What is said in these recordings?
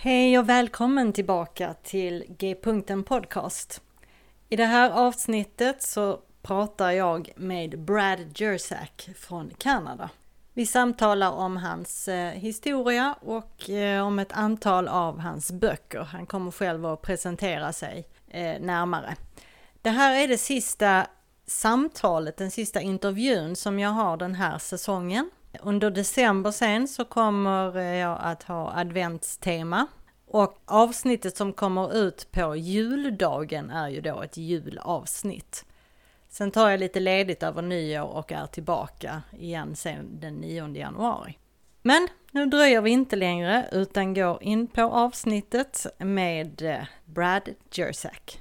Hej och välkommen tillbaka till G-punkten Podcast. I det här avsnittet så pratar jag med Brad Jersak från Kanada. Vi samtalar om hans eh, historia och eh, om ett antal av hans böcker. Han kommer själv att presentera sig eh, närmare. Det här är det sista samtalet, den sista intervjun som jag har den här säsongen. Under december sen så kommer jag att ha adventstema och avsnittet som kommer ut på juldagen är ju då ett julavsnitt. Sen tar jag lite ledigt över nyår och är tillbaka igen sen den 9 januari. Men nu dröjer vi inte längre utan går in på avsnittet med eh, Brad Jersak.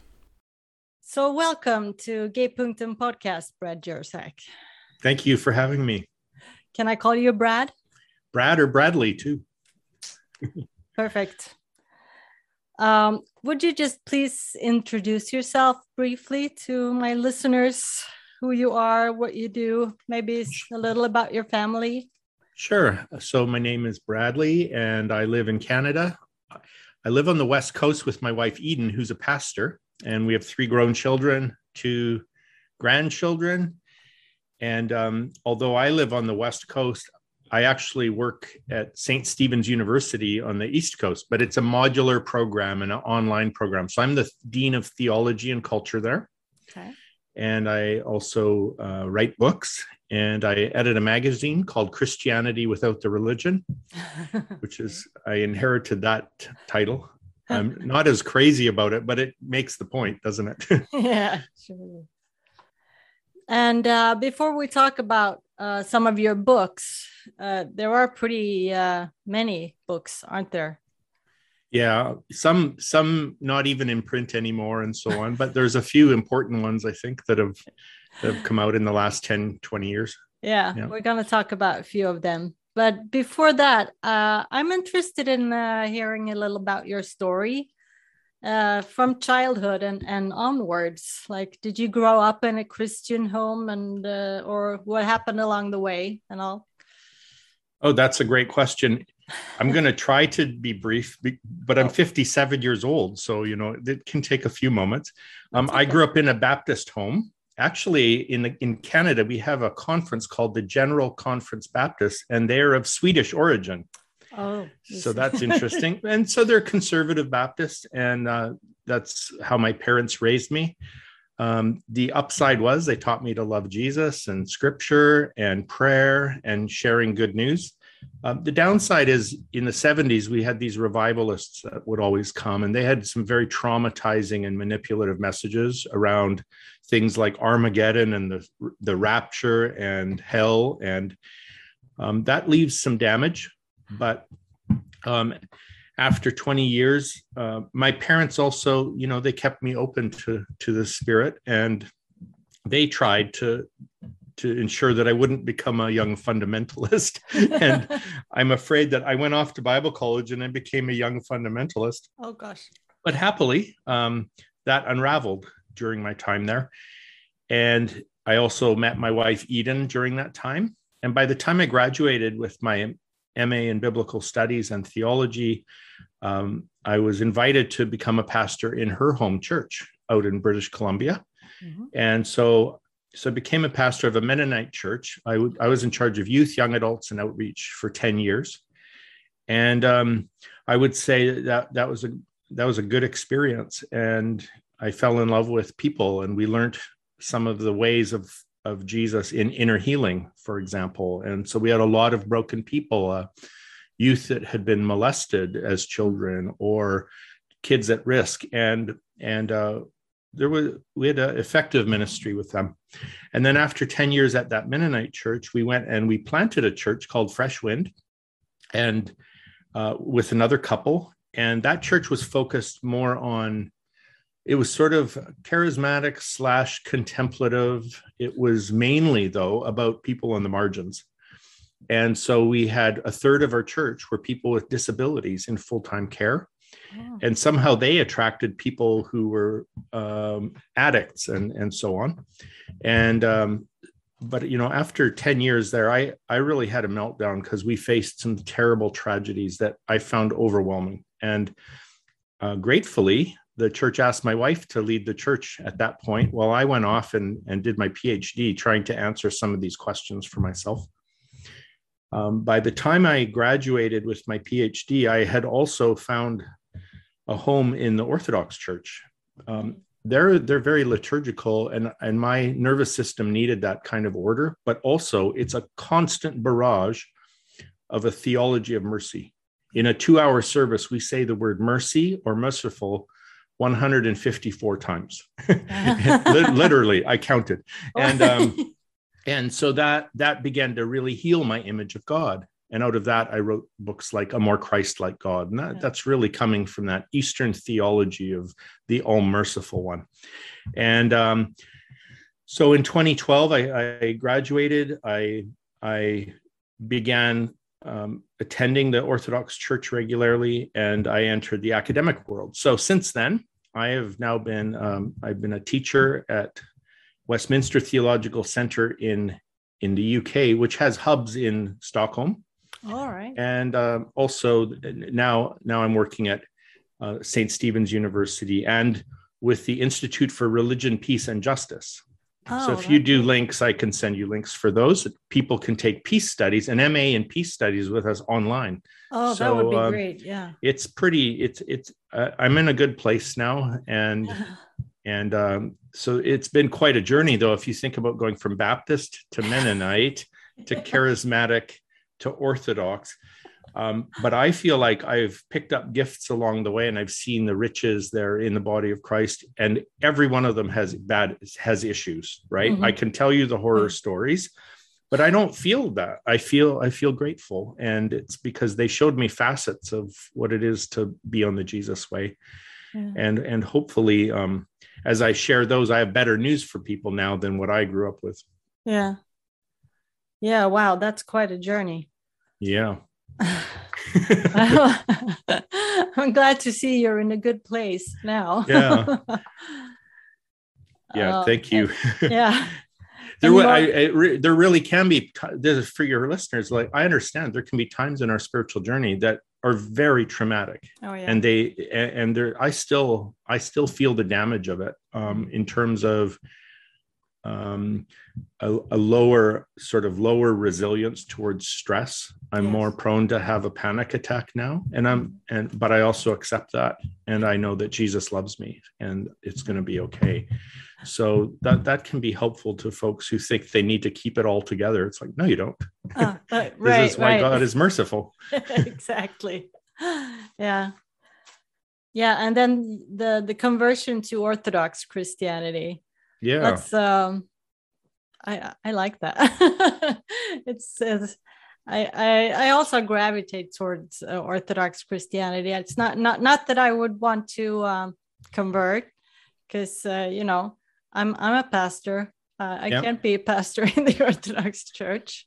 So welcome to G-punkten podcast, Brad Jersak. Thank you for having me. Can I call you Brad? Brad or Bradley too. Perfect. Um, would you just please introduce yourself briefly to my listeners, who you are, what you do, maybe a little about your family? Sure. So, my name is Bradley, and I live in Canada. I live on the West Coast with my wife, Eden, who's a pastor, and we have three grown children, two grandchildren. And um, although I live on the West Coast, I actually work at St. Stephen's University on the East Coast, but it's a modular program and an online program. So I'm the Dean of Theology and Culture there. Okay. And I also uh, write books and I edit a magazine called Christianity Without the Religion, which is, I inherited that title. I'm not as crazy about it, but it makes the point, doesn't it? yeah, sure. And uh, before we talk about uh, some of your books. Uh, there are pretty uh, many books, aren't there? Yeah, some some not even in print anymore and so on, but there's a few important ones I think that have that have come out in the last 10 20 years. Yeah, yeah. we're going to talk about a few of them. But before that, uh, I'm interested in uh, hearing a little about your story uh, from childhood and, and onwards? Like did you grow up in a christian home and uh, or what happened along the way and all? Oh that's a great question. I'm going to try to be brief but i'm 57 years old so you know it can take a few moments. Um, okay. i grew up in a baptist home. Actually in the, in canada we have a conference called the general conference baptist and they're of swedish origin Oh, so that's interesting. and so they're conservative Baptists, and uh, that's how my parents raised me. Um, the upside was they taught me to love Jesus and scripture and prayer and sharing good news. Um, the downside is in the 70s, we had these revivalists that would always come, and they had some very traumatizing and manipulative messages around things like Armageddon and the, the rapture and hell. And um, that leaves some damage but um, after 20 years, uh, my parents also, you know, they kept me open to to the spirit, and they tried to to ensure that I wouldn't become a young fundamentalist. and I'm afraid that I went off to Bible college and I became a young fundamentalist. Oh gosh! But happily, um, that unraveled during my time there, and I also met my wife Eden during that time. And by the time I graduated with my MA in biblical studies and theology. Um, I was invited to become a pastor in her home church out in British Columbia. Mm-hmm. And so, so I became a pastor of a Mennonite church. I, w- I was in charge of youth, young adults, and outreach for 10 years. And um, I would say that that was a that was a good experience. And I fell in love with people, and we learned some of the ways of of Jesus in inner healing, for example. And so we had a lot of broken people, uh, youth that had been molested as children, or kids at risk, and and uh, there was we had an effective ministry with them. And then after ten years at that Mennonite church, we went and we planted a church called Fresh Wind, and uh, with another couple, and that church was focused more on it was sort of charismatic slash contemplative. It was mainly, though, about people on the margins. And so we had a third of our church were people with disabilities in full time care. Oh. And somehow they attracted people who were um, addicts and, and so on. And, um, but you know, after 10 years there, I, I really had a meltdown because we faced some terrible tragedies that I found overwhelming. And uh, gratefully, the church asked my wife to lead the church at that point while I went off and, and did my PhD trying to answer some of these questions for myself. Um, by the time I graduated with my PhD, I had also found a home in the Orthodox Church. Um, they're they're very liturgical, and and my nervous system needed that kind of order. But also, it's a constant barrage of a theology of mercy. In a two-hour service, we say the word mercy or merciful 154 times. Literally, I counted, and um, and so that that began to really heal my image of God. And out of that i wrote books like a more christ-like god. And that, yeah. that's really coming from that eastern theology of the all merciful one. And um, so in 2012 I, I, graduated. I i began um, attending the orthodox church regularly and i entered the academic world so since then i have now been um, i've been a teacher at westminster theological center in in the uk which has hubs in stockholm all right. And um, also now, now I'm working at uh, St. Stephen's University and with the Institute for Religion, Peace, and Justice. Oh, so if you do links, I can send you links for those. People can take peace studies, and MA in peace studies with us online. Oh, so, that would be um, great. Yeah. It's pretty. It's it's. Uh, I'm in a good place now, and and um, so it's been quite a journey, though. If you think about going from Baptist to Mennonite to charismatic to Orthodox. Um, but I feel like I've picked up gifts along the way, and I've seen the riches there in the body of Christ, and every one of them has bad has issues. Right? Mm-hmm. I can tell you the horror stories, but I don't feel that. I feel I feel grateful, and it's because they showed me facets of what it is to be on the Jesus way, yeah. and and hopefully, um, as I share those, I have better news for people now than what I grew up with. Yeah, yeah, wow, that's quite a journey. Yeah. I'm glad to see you're in a good place now. yeah. Yeah, uh, thank you. yeah. there, I, I, re, there really can be for your listeners. Like I understand, there can be times in our spiritual journey that are very traumatic, oh, yeah. and they and there. I still I still feel the damage of it um, in terms of um, a, a, lower sort of lower resilience towards stress. I'm yes. more prone to have a panic attack now, and I'm and but I also accept that, and I know that Jesus loves me, and it's going to be okay. So that that can be helpful to folks who think they need to keep it all together. It's like no, you don't. Uh, right, this is why right. God is merciful. exactly. Yeah. Yeah, and then the the conversion to Orthodox Christianity yeah that's um i i like that it's, it's I, I, I also gravitate towards uh, Orthodox Christianity. It's not not not that I would want to um, convert, because uh, you know I'm I'm a pastor. Uh, I yep. can't be a pastor in the Orthodox Church.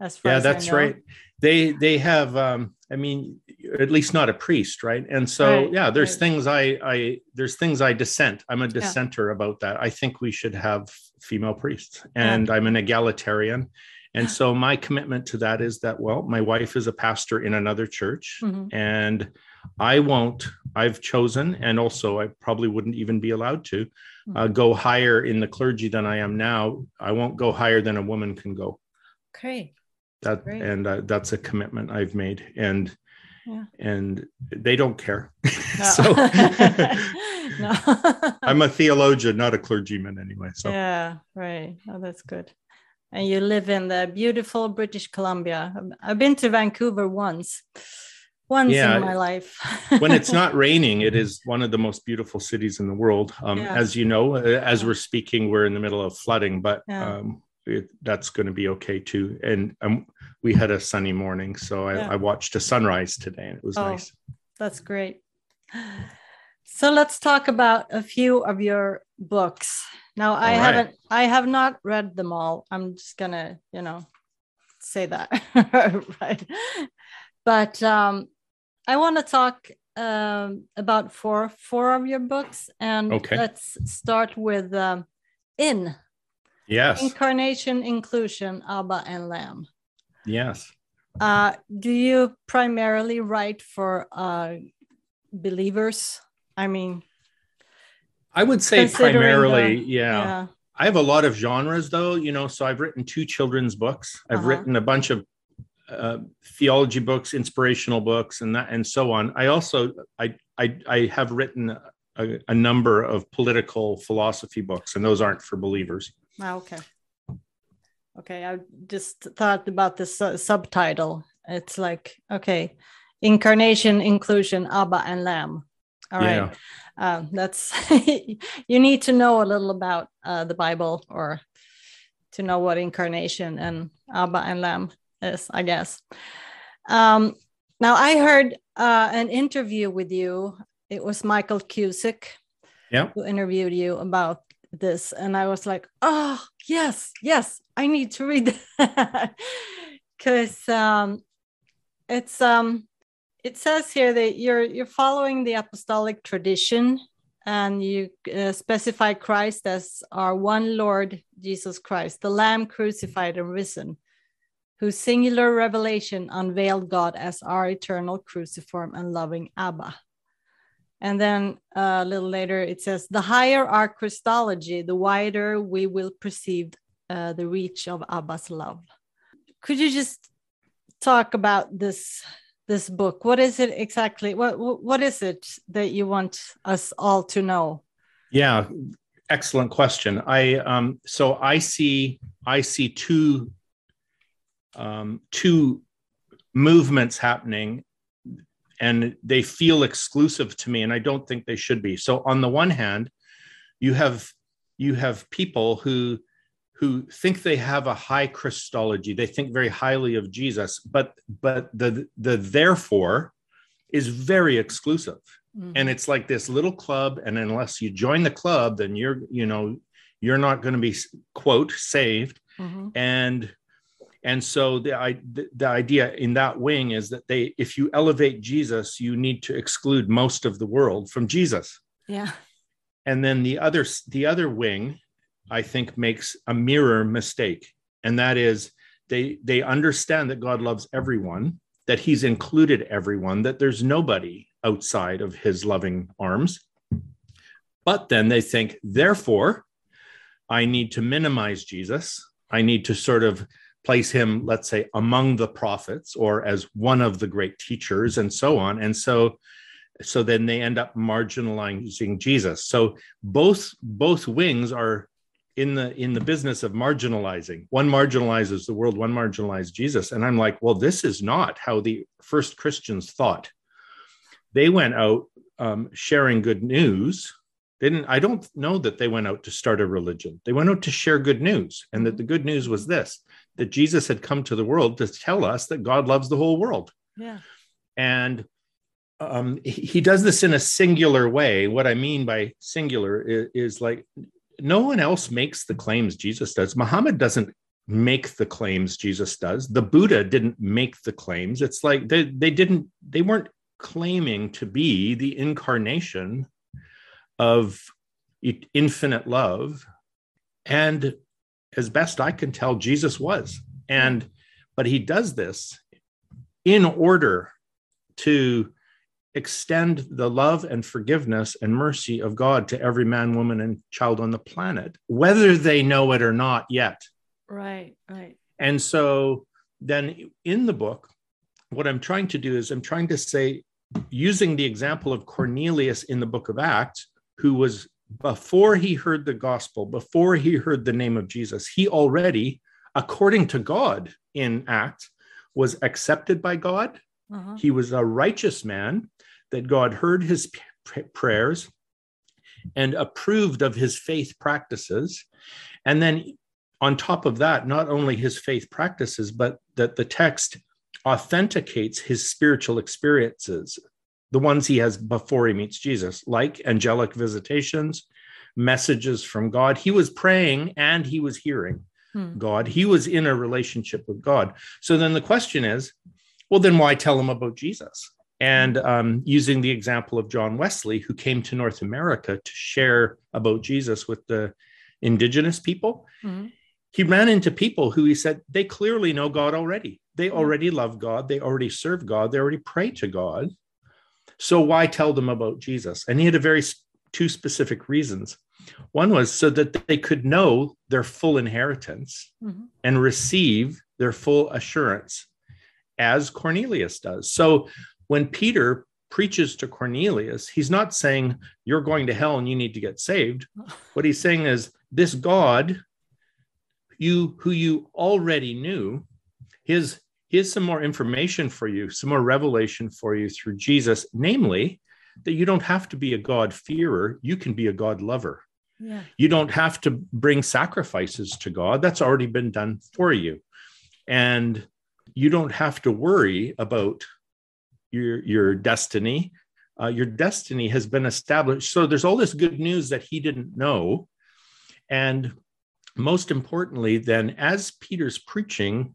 As far yeah, as that's right. They they have um, I mean, at least not a priest, right? And so, right, yeah, there's right. things I, I, there's things I dissent. I'm a dissenter yeah. about that. I think we should have female priests, and yeah. I'm an egalitarian. And so, my commitment to that is that, well, my wife is a pastor in another church, mm-hmm. and I won't. I've chosen, and also I probably wouldn't even be allowed to uh, mm-hmm. go higher in the clergy than I am now. I won't go higher than a woman can go. Okay that Great. and uh, that's a commitment i've made and yeah. and they don't care. No. so no. i'm a theologian not a clergyman anyway so. Yeah right. Oh that's good. And you live in the beautiful british columbia. I've been to vancouver once. Once yeah, in my life. When it's not raining it is one of the most beautiful cities in the world. Um, yeah. as you know as we're speaking we're in the middle of flooding but um, it, that's going to be okay too. And um, we had a sunny morning, so I, yeah. I, watched a sunrise today, and it was oh, nice. That's great. So let's talk about a few of your books. Now, I right. haven't, I have not read them all. I'm just gonna, you know, say that, right? But um, I want to talk um, about four four of your books, and okay. let's start with um, In Yes. Incarnation, inclusion, Abba, and Lamb. Yes. Uh, do you primarily write for uh, believers? I mean, I would say primarily, the- yeah. yeah. I have a lot of genres though, you know, so I've written two children's books. I've Uh-huh. written a bunch of uh, theology books, inspirational books, and that and so on. I also I I, I have written a, a number of political philosophy books, and those aren't for believers. Ah, okay. Okay, I just thought about the su- subtitle. It's like, okay, incarnation, inclusion, Abba and Lamb. All right. Yeah. Uh, that's, you need to know a little about uh, the Bible or to know what incarnation and Abba and Lamb is, I guess. Um, now, I heard uh, an interview with you. It was Michael Cusick Yeah. who interviewed you about this and i was like oh yes yes i need to read because um it's um it says here that you're you're following the apostolic tradition and you uh, specify christ as our one lord jesus christ the lamb crucified and risen whose singular revelation unveiled god as our eternal cruciform and loving abba and then uh, a little later, it says, the higher our Christology, the wider we will perceive uh, the reach of Abba's love. Could you just talk about this this book? What is it exactly? What what is it that you want us all to know? Yeah, excellent question. I um, so I see I see two um, two movements happening, and they feel exclusive to me, and I don't think they should be. So on the one hand, you have you have people who who think they have a high Christology. They think very highly of Jesus, but but the the therefore is very exclusive and it's like this little club and unless you join the club then you're you know you're not going to be quote saved Mhm. and and so the, I, the the idea in that wing is that they if you elevate jesus you need to exclude most of the world from jesus. Yeah. and then the other the other wing i think makes a mirror mistake. And that is they they understand that god loves everyone that he's included everyone that there's nobody outside of his loving arms. But then they think therefore i need to minimize jesus. I need to sort of place him let's say among the prophets or as one of the great teachers and so on. And so so then they end up marginalizing jesus. So both both wings are in the in the business of marginalizing. One marginalizes the world one marginalizes jesus. And i'm like well this is not how the first christians thought. They went out um, sharing good news they didn't i don't know that they went out to start a religion they went out to share good news and that the good news was this that jesus had come to the world to tell us that god loves the whole world Yeah. and um, he he does this in a singular way. What I mean by singular is, is like no one else makes the claims Jesus does. Muhammad doesn't make the claims Jesus does. The Buddha didn't make the claims. It's like they, they didn't, they weren't claiming to be the incarnation of infinite love. And as best I can tell, Jesus was. And, but he does this in order to extend the love and forgiveness and mercy of God to every man, woman, and child on the planet, whether they know it or not yet. Right. Right. And so then in the book, what I'm trying to do is I'm trying to say, using the example of Cornelius in the book of Acts, who was before he heard the gospel, before he heard the name of Jesus, he already, according to God in Acts, was accepted by God Uh-huh. he was a righteous man that God heard his prayers and approved of his faith practices. And then on top of that, not only his faith practices, but that the text authenticates his spiritual experiences, the ones he has before he meets Jesus, like angelic visitations, messages from God. He was praying and he was hearing Hmm. God. He was in a relationship with God. So then the question is, well, then why tell him about Jesus? And um, using the example of John Wesley, who came to North America to share about Jesus with the indigenous people, Mhm. he ran into people who he said they clearly know God already. They Mhm. already love God. They already serve God. They already pray to God. So why tell them about Jesus? And he had a very two specific reasons. One was so that they could know their full inheritance mm-hmm. and receive their full assurance as Cornelius does. So when Peter preaches to Cornelius, he's not saying you're going to hell and you need to get saved. What he's saying is this God, you who you already knew, his here's some more information for you, some more revelation for you through Jesus, namely that you don't have to be a God fearer, you can be a God lover. Yeah. You don't have to bring sacrifices to God. That's already been done for you. And you don't have to worry about your, your destiny. Uh, your destiny has been established. So there's all this good news that he didn't know. And most importantly, then, as Peter's preaching,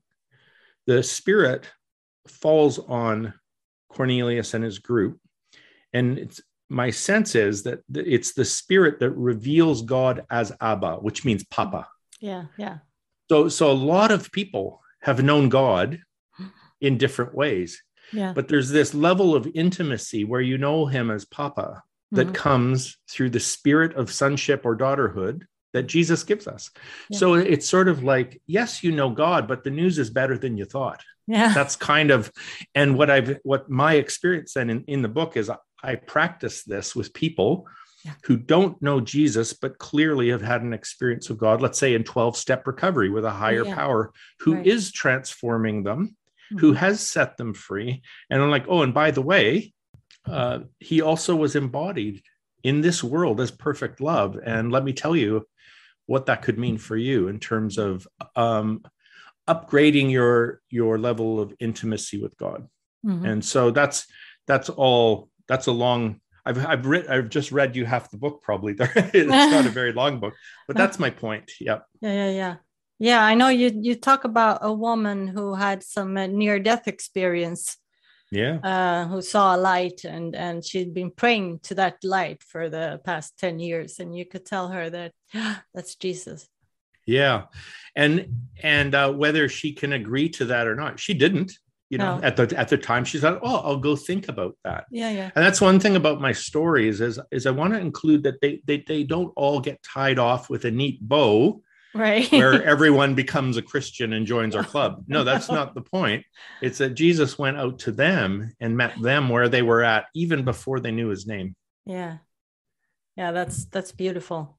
the Spirit falls on Cornelius and his group. And it's my sense is that it's the spirit that reveals God as Abba, which means Papa. Yeah, yeah. So, so a lot of people have known God in different ways. Yeah. But there's this level of intimacy where you know him as Papa that mm-hmm. comes through the spirit of sonship or daughterhood that Jesus gives us. Yeah. So it's sort of like, yes, you know God, but the news is better than you thought. Yeah. That's kind of, and what I've, what my experience then in, in the book is I practice this with people yeah. who don't know Jesus, but clearly have had an experience of God, let's say in 12 step recovery with a higher yeah. power who right. is transforming them, mm-hmm. who has set them free. And I'm like, oh, and by the way, uh, he also was embodied in this world as perfect love. And let me tell you what that could mean for you in terms of um, upgrading your your level of intimacy with God. Mm-hmm. And so that's that's all that's a long I've I've read I've just read you half the book probably there. it's not a very long book, but that's my point. Yeah. Yeah, yeah, yeah. Yeah, I know you you talk about a woman who had some near death experience. Yeah. Uh, who saw a light and and she'd been praying to that light for the past 10 years and you could tell her that that's Jesus. Yeah. And and uh, whether she can agree to that or not, she didn't you know no. at the at the time she thought oh i'll go think about that yeah yeah and that's one thing about my stories is is i want to include that they they, they don't all get tied off with a neat bow right where everyone becomes a christian and joins our club no that's not the point it's that jesus went out to them and met them where they were at even before they knew his name yeah yeah that's that's beautiful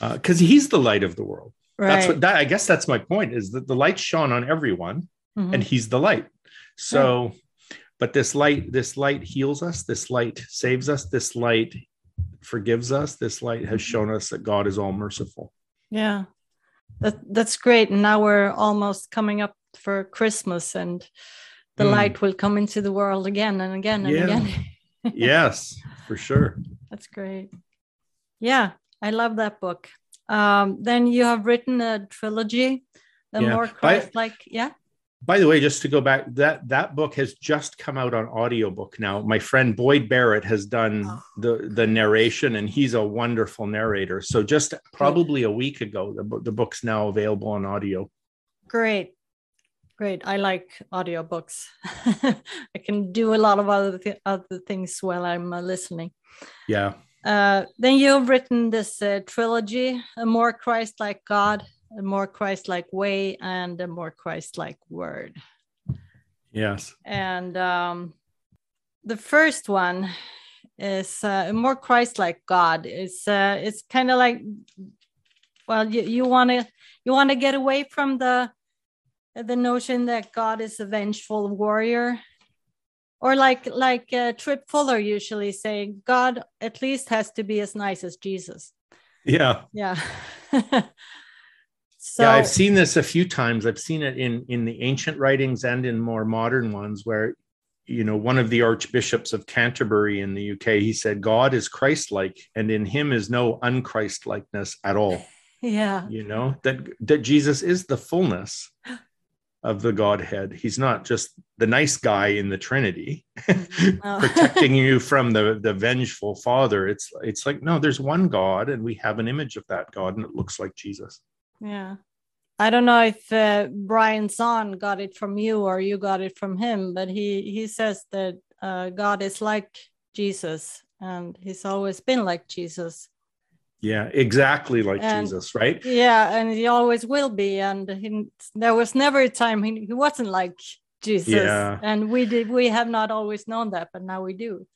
because uh, he's the light of the world right. that's what that i guess that's my point is that the light shone on everyone mm-hmm. and he's the light so, but this light, this light heals us. This light saves us. This light forgives us. This light has mm-hmm. shown us that God is all merciful. Yeah, that that's great. And now we're almost coming up for Christmas, and the mm. light will come into the world again and again and yeah. again. yes, for sure. That's great. Yeah, I love that book. Um, then you have written a trilogy, the yeah. more Christ-like. Yeah by the way just to go back that that book has just come out on audiobook now. My friend boyd barrett has done oh. the the narration and he's a wonderful narrator. So just probably a week ago the, the book's now available on audio. Great. Great. I like audiobooks. I can do a lot of other, th- other things while i'm uh, listening. Yeah. Uh, then you've written this uh, trilogy a more christ-like god a more Christ-like way and a more Christ-like word. Yes. And um, the first one is uh, a more Christ-like God. It's uh, it's kind of like, well, you you want to you want to get away from the the notion that God is a vengeful warrior, or like like uh, Tripp Fuller usually say, God at least has to be as nice as Jesus. Yeah. Yeah. So, yeah, I've seen this a few times. I've seen it in in the ancient writings and in more modern ones where you know one of the archbishops of Canterbury in the UK he said God is Christ-like and in him is no unchrist-likeness at all. Yeah. You know that that Jesus is the fullness of the Godhead. He's not just the nice guy in the Trinity oh. protecting you from the the vengeful father. It's it's like no, there's one God and we have an image of that God and it looks like Jesus. Yeah. I don't know if uh, Brian Zahnd got it from you or you got it from him, but he he says that uh, God is like Jesus, and he's always been like Jesus. Yeah, exactly like And- Jesus, right? Yeah, and he always will be. And he, there was never a time he, he wasn't like Jesus. Yeah. And we did we have not always known that, but now we do.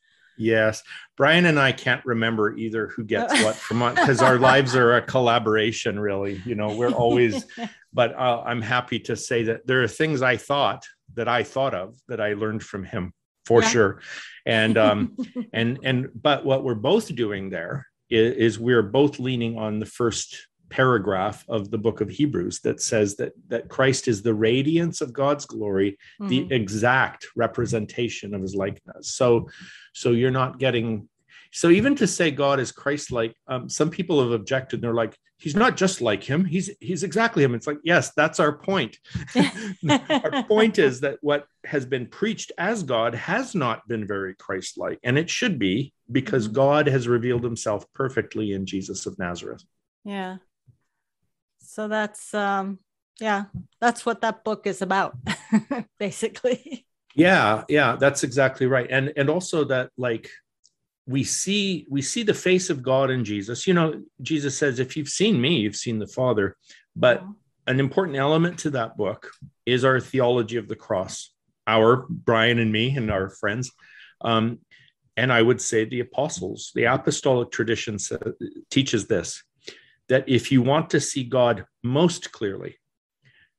Yes. Brian and I can't remember either who gets what from what because our lives are a collaboration, really. You know, we're always, but uh, I'm happy to say that there are things I thought that I thought of that I learned from him for Yeah. sure. And, um, and, and, but what we're both doing there is, is we're both leaning on the first paragraph of the book of Hebrews that says that, that Christ is the radiance of God's glory the Mhm. exact representation of his likeness. So, so you're not getting. So even to say God is Christ-like, um, some people have objected. They're like, He's not just like him. He's he's exactly him. It's like, yes, that's our point. our point is that what has been preached as God has not been very Christ-like, and it should be because Mhm. God has revealed Himself perfectly in Jesus of Nazareth. Yeah. So that's um yeah, that's what that book is about, basically. yeah yeah that's exactly right. And and also that like we see we see the face of god in jesus. You know jesus says if you've seen me you've seen the father. But an important element to that book is our theology of the cross our brian and me and our friends. Um, and i would say the apostles the apostolic tradition sa- teaches this that if you want to see god most clearly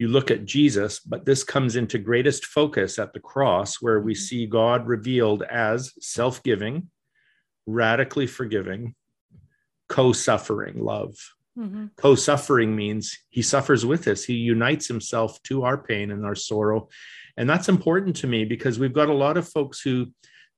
you look at Jesus, but this comes into greatest focus at the cross, where we Mhm. see God revealed as self giving, radically forgiving, co suffering love. Mhm. Co suffering means he suffers with us, he unites himself to our pain and our sorrow. And that's important to me because we've got a lot of folks who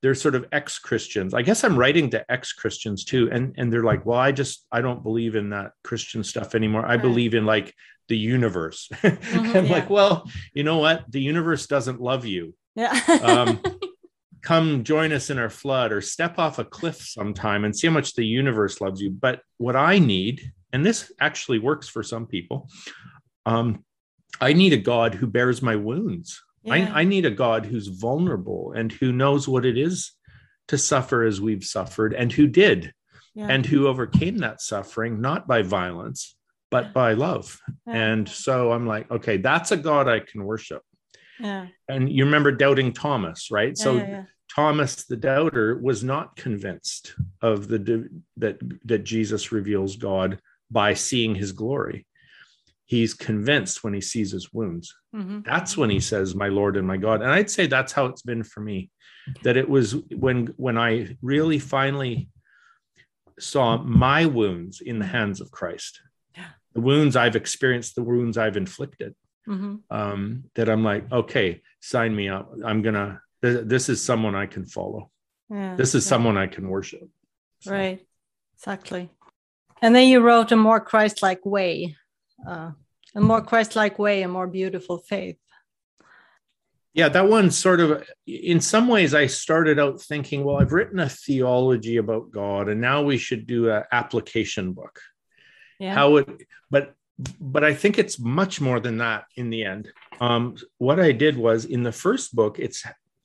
they're sort of ex Christians. I guess I'm writing to ex Christians too. And, and they're like, well, I just, I don't believe in that Christian stuff anymore. I Right. believe in like the universe. I'm yeah. like, well, you know what? The universe doesn't love you. Yeah. Um, Come join us in our flood or step off a cliff sometime and see how much the universe loves you. But what I need, and this actually works for some people, um, I need a God who bears my wounds. Yeah. I, I need a God who's vulnerable and who knows what it is to suffer as we've suffered and who did yeah. and who overcame that suffering, not by violence, but by love. Yeah. And so I'm like, okay, that's a God I can worship. yeah. And you remember doubting Thomas, right? Yeah, so yeah, yeah. Thomas the doubter was not convinced of the that that Jesus reveals God by seeing his glory. He's convinced when he sees his wounds. Mhm. That's when he says, "My Lord and my God." And I'd say that's how it's been for me. That it was when when I really finally saw my wounds in the hands of Christ. Yeah. The wounds I've experienced, the wounds I've inflicted Mhm. um, that I'm like, okay, sign me up. I'm gonna. th- This is someone I can follow. Yeah. This is yeah. someone I can worship. So, Right. Exactly. And then you wrote a more Christ-like way, uh, a more Christ-like way, a more beautiful faith. Yeah, that one sort of. In some ways, I started out thinking, well, I've written a theology about God, and now we should do an application book. Yeah. How it, but but I think it's much more than that in the end. Um, what I did was in the first book, it's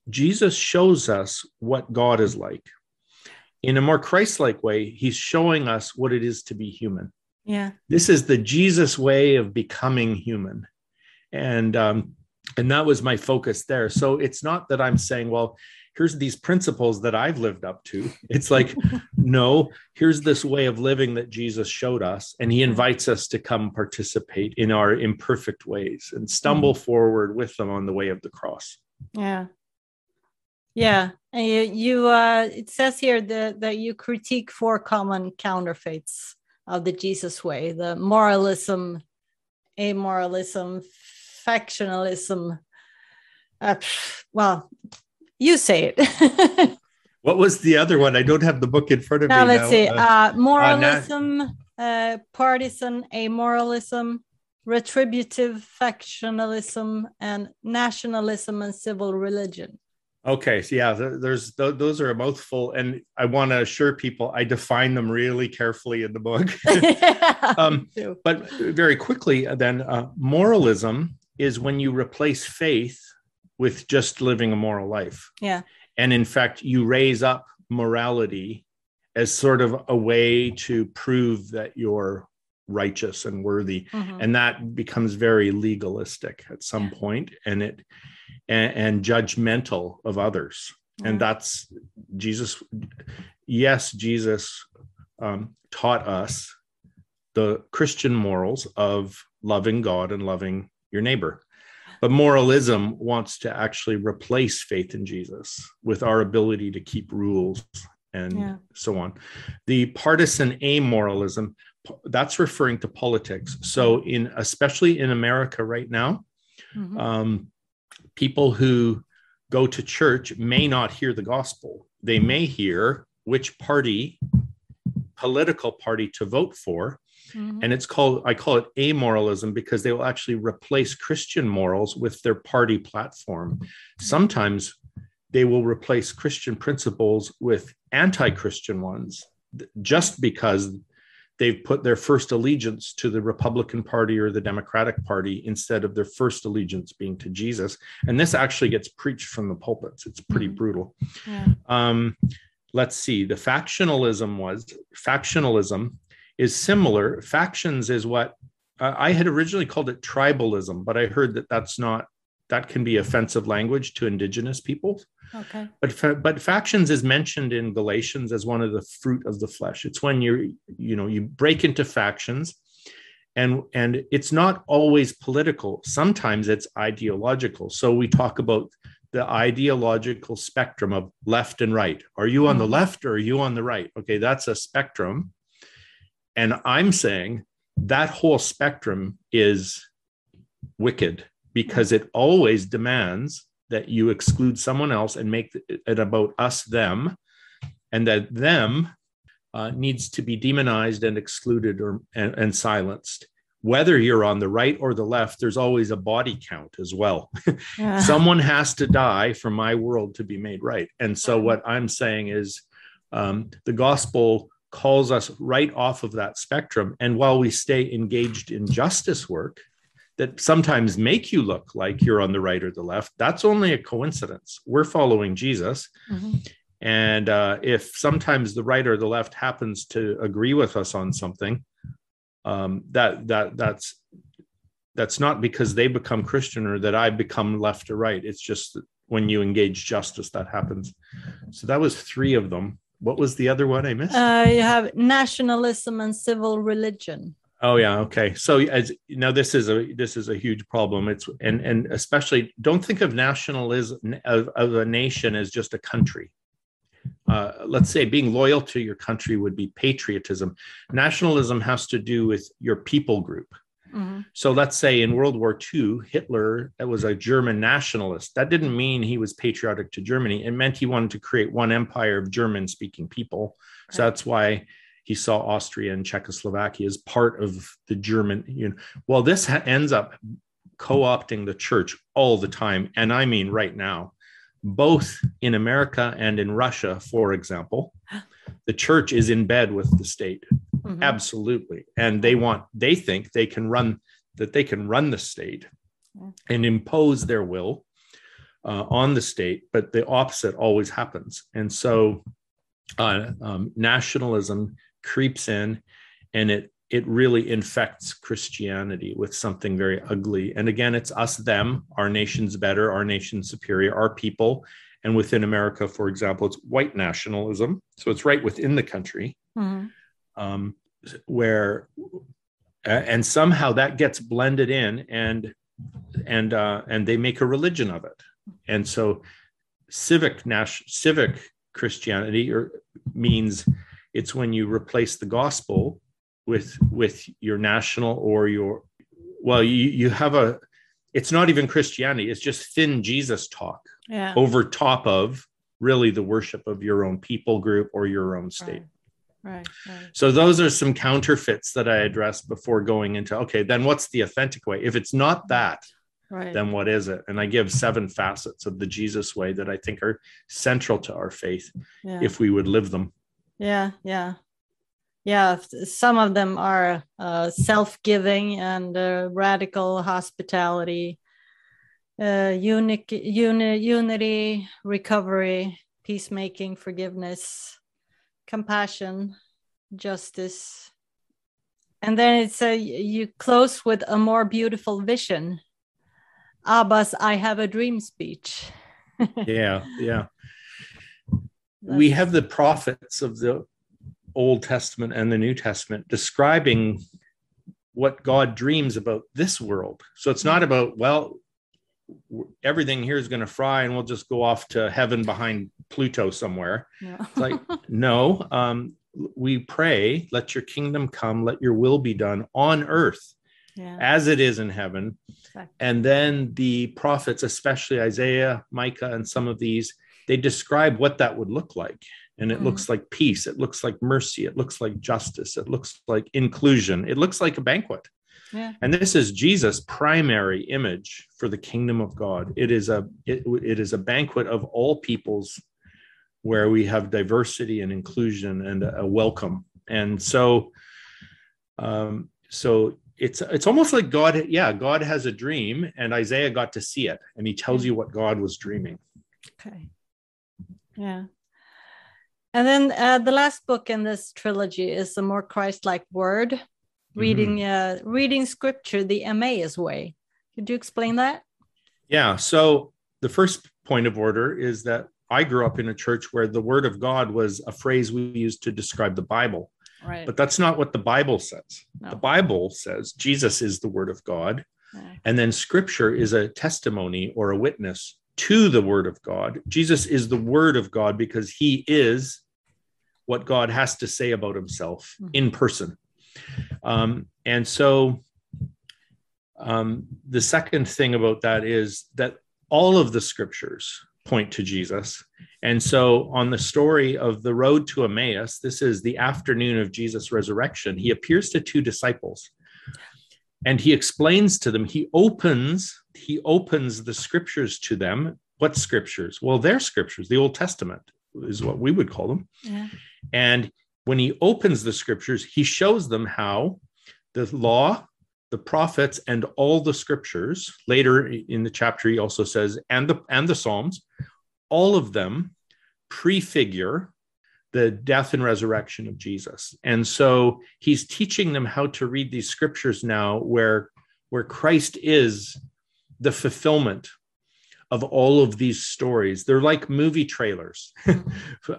Jesus shows us what God is like. In a more Christ-like way, he's showing us what it is to be human. Yeah. This is the Jesus way of becoming human. And um, and that was my focus there. So it's not that I'm saying, well, here's these principles that I've lived up to. It's like, no, here's this way of living that Jesus showed us, and he invites us to come participate in our imperfect ways and stumble forward with them on the way of the cross. Yeah. Yeah. And you, you uh it says here that that you critique four common counterfeits of the Jesus way, the moralism, amoralism, factionalism. Uh, well, you say it. What was the other one? I don't have the book in front of now me. let's now. see. Uh, Uh, moralism, uh, partisan amoralism, retributive factionalism, and nationalism and civil religion. Okay, so yeah, there's th- those are a mouthful, and I want to assure people I define them really carefully in the book. Um, but very quickly, uh, then, uh, moralism is when you replace faith with just living a moral life, yeah. and in fact, you raise up morality as sort of a way to prove that you're righteous and worthy Mhm. and that becomes very legalistic at some point and it and, and judgmental of others. And that's jesus yes jesus um, taught us the christian morals of loving god and loving your neighbor. But moralism wants to actually replace faith in jesus with our ability to keep rules and Yeah. so on. The partisan amoralism that's referring to politics. So in especially in america right now Mhm. um, people who go to church may not hear the gospel. They may hear which party, political party to vote for. Mhm. And it's called, I call it amoralism because they will actually replace Christian morals with their party platform. Sometimes they will replace Christian principles with anti Christian ones just because they've put their first allegiance to the Republican Party or the Democratic Party instead of their first allegiance being to Jesus. And this actually gets preached from the pulpits. It's pretty Mhm. brutal. Yeah. Um, let's see. The factionalism was factionalism is similar. Factions is what uh, I had originally called it tribalism, but I heard that that's not that can be offensive language to indigenous peoples. Okay. But fa- but factions is mentioned in Galatians as one of the fruit of the flesh. It's when you're you know you break into factions, and and it's not always political. Sometimes it's ideological. So we talk about the ideological spectrum of left and right. Are you on the Mhm. left or are you on the right? Okay, that's a spectrum. And I'm saying that whole spectrum is wicked because it always demands that you exclude someone else and make it about us them and that them uh, needs to be demonized and excluded or and, and silenced. Whether you're on the right or the left there's always a body count as well. Yeah. someone has to die for my world to be made right. And so what i'm saying is um, the gospel calls us right off of that spectrum. And while we stay engaged in justice work that sometimes make you look like you're on the right or the left that's only a coincidence we're following jesus Mhm. and uh, if sometimes the right or the left happens to agree with us on something, um, that that that's that's not because they become Christian or that I become left or right. It's just that when you engage justice, that happens. So that was three of them. What was the other one I missed? Uh, you have nationalism and civil religion. Oh yeah, okay. So as now this is a this is a huge problem. It's and and especially don't think of nationalism of, of a nation as just a country. Uh, let's say being loyal to your country would be patriotism. Nationalism has to do with your people group. Mhm. So let's say in World War II, Hitler that was a German nationalist. That didn't mean he was patriotic to Germany. It meant he wanted to create one empire of German-speaking people. So that's why he saw Austria and Czechoslovakia as part of the German. You know, well, this ha- ends up co-opting the church all the time, and I mean right now, both in America and in Russia, for example. The church is in bed with the state Mhm. absolutely and they want they think they can run that they can run the state and impose their will uh, on the state but the opposite always happens and so uh, um, nationalism creeps in and it it really infects christianity with something very ugly. And again it's us them our nation's better our nation's superior our people. And within america for example it's white nationalism. So it's right within the country Mhm. um, where and somehow that gets blended in and and uh, and they make a religion of it. And so civic nas- civic christianity or means it's when you replace the gospel with with your national or your well you you have a it's not even christianity it's just thin jesus talk Yeah. over top of really the worship of your own people group or your own state Right. Right. right. so those are some counterfeits that I addressed before going into okay, then what's the authentic way? If it's not that, Right. then what is it? And I give seven facets of the Jesus way that I think are central to our faith yeah. if we would live them. Yeah, yeah, yeah. Some of them are uh, self-giving and uh, radical hospitality, uh, uni, unity, recovery, peacemaking, forgiveness, compassion, justice. And then it's a you close with a more beautiful vision. Abba's I have a dream speech. yeah, yeah. We have the prophets of the Old Testament and the New Testament describing what God dreams about this world. So it's not about, well, everything here is going to fry and we'll just go off to heaven behind Pluto somewhere. It's like, no, um, we pray, let your kingdom come, let your will be done on earth yeah. as it is in heaven. Exactly. And then the prophets, especially Isaiah, Micah, and some of these, they describe what that would look like. And it mm. looks like peace, it looks like mercy, it looks like justice, it looks like inclusion, it looks like a banquet. Yeah. And this is Jesus' primary image for the kingdom of God. It is a it, it is a banquet of all peoples where we have diversity and inclusion and a welcome. And so um, so it's it's almost like God, yeah, God has a dream, and Isaiah got to see it, and he tells you what God was dreaming. Okay. Yeah. And then uh, the last book in this trilogy is a more Christ-like word, reading mm-hmm. uh, reading scripture the Emmaus way. Could you explain that? Yeah. So the first point of order is that I grew up in a church where the word of God was a phrase we used to describe the Bible. Right. But that's not what the Bible says. No. The Bible says Jesus is the word of God. And then scripture is a testimony or a witness to the word of God. Jesus is the word of God because he is what God has to say about himself mm-hmm. in person. Um, and so um, the second thing about that is that all of the scriptures point to Jesus. And so, on the story of the road to Emmaus, this is the afternoon of Jesus' resurrection. He appears to two disciples and he explains to them, he opens, he opens the scriptures to them. What scriptures? Well, their scriptures, the Old Testament is what we would call them. Yeah. And when he opens the scriptures, he shows them how the law, the prophets and all the scriptures later in the chapter he also says and the and the psalms all of them prefigure the death and resurrection of Jesus. And so he's teaching them how to read these scriptures now where where Christ is the fulfillment of all of these stories. They're like movie trailers.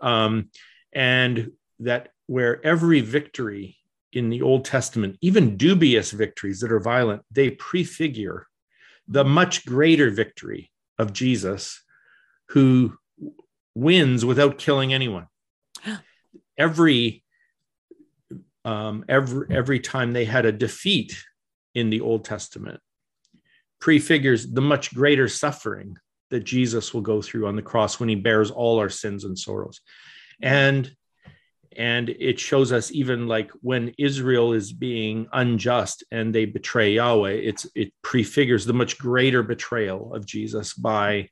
Um, and that where every victory in the Old Testament, even dubious victories that are violent, they prefigure the much greater victory of Jesus who wins without killing anyone. Every um, every every time they had a defeat in the Old Testament prefigures the much greater suffering that Jesus will go through on the cross when he bears all our sins and sorrows. And and it shows us even like when israel is being unjust and they betray yahweh it's it prefigures the much greater betrayal of jesus by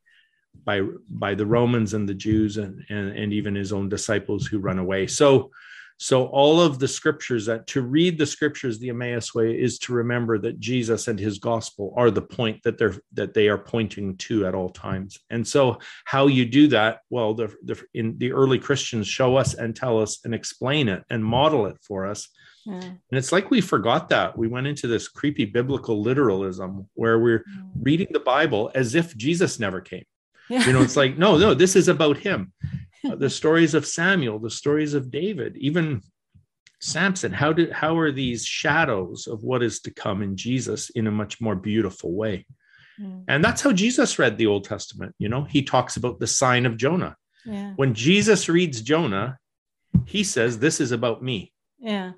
by by the romans and the jews and and, and even his own disciples who run away so so all of the scriptures that to read the scriptures the Emmaus way is to remember that Jesus and his gospel are the point that they're that they are pointing to at all times. And so how you do that, well, the, the in the early Christians show us and tell us and explain it and model it for us. Yeah. And it's like we forgot that. We went into this creepy biblical literalism where we're mm. reading the Bible as if Jesus never came. Yeah. You know, it's like, no, no, this is about him. The stories of Samuel, the stories of David, even Samson. How did how are these shadows of what is to come in Jesus in a much more beautiful way? Mm. And that's how Jesus read the Old Testament. You know, he talks about the sign of Jonah. Yeah. When Jesus reads Jonah, he says, "This is about me." Yeah.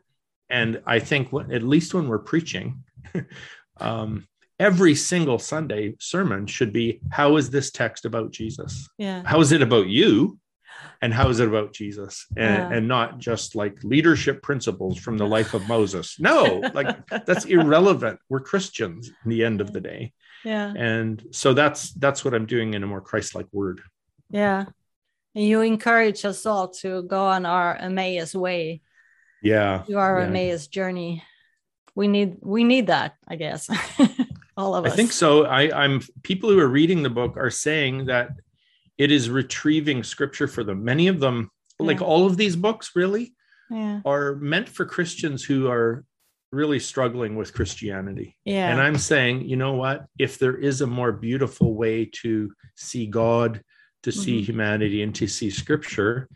And I think at least when we're preaching, um, every single Sunday sermon should be, "How is this text about Jesus? Yeah. How is it about you?" and how is it about jesus? And, yeah. and not just like leadership principles from the life of moses. No like that's irrelevant. We're christians in the end of the day. Yeah. And so that's that's what i'm doing in a more christ-like word. Yeah. And you encourage us all to go on our emmaus way. Yeah. To our yeah. emmaus journey. We need we need that i guess all of us i think so i i'm people who are reading the book are saying that it is retrieving scripture for them. Many of them, like all of these books, really Yeah. are meant for Christians who are really struggling with Christianity. Yeah. And I'm saying, you know what? If there is a more beautiful way to see God, to see Mhm. humanity, and to see scripture,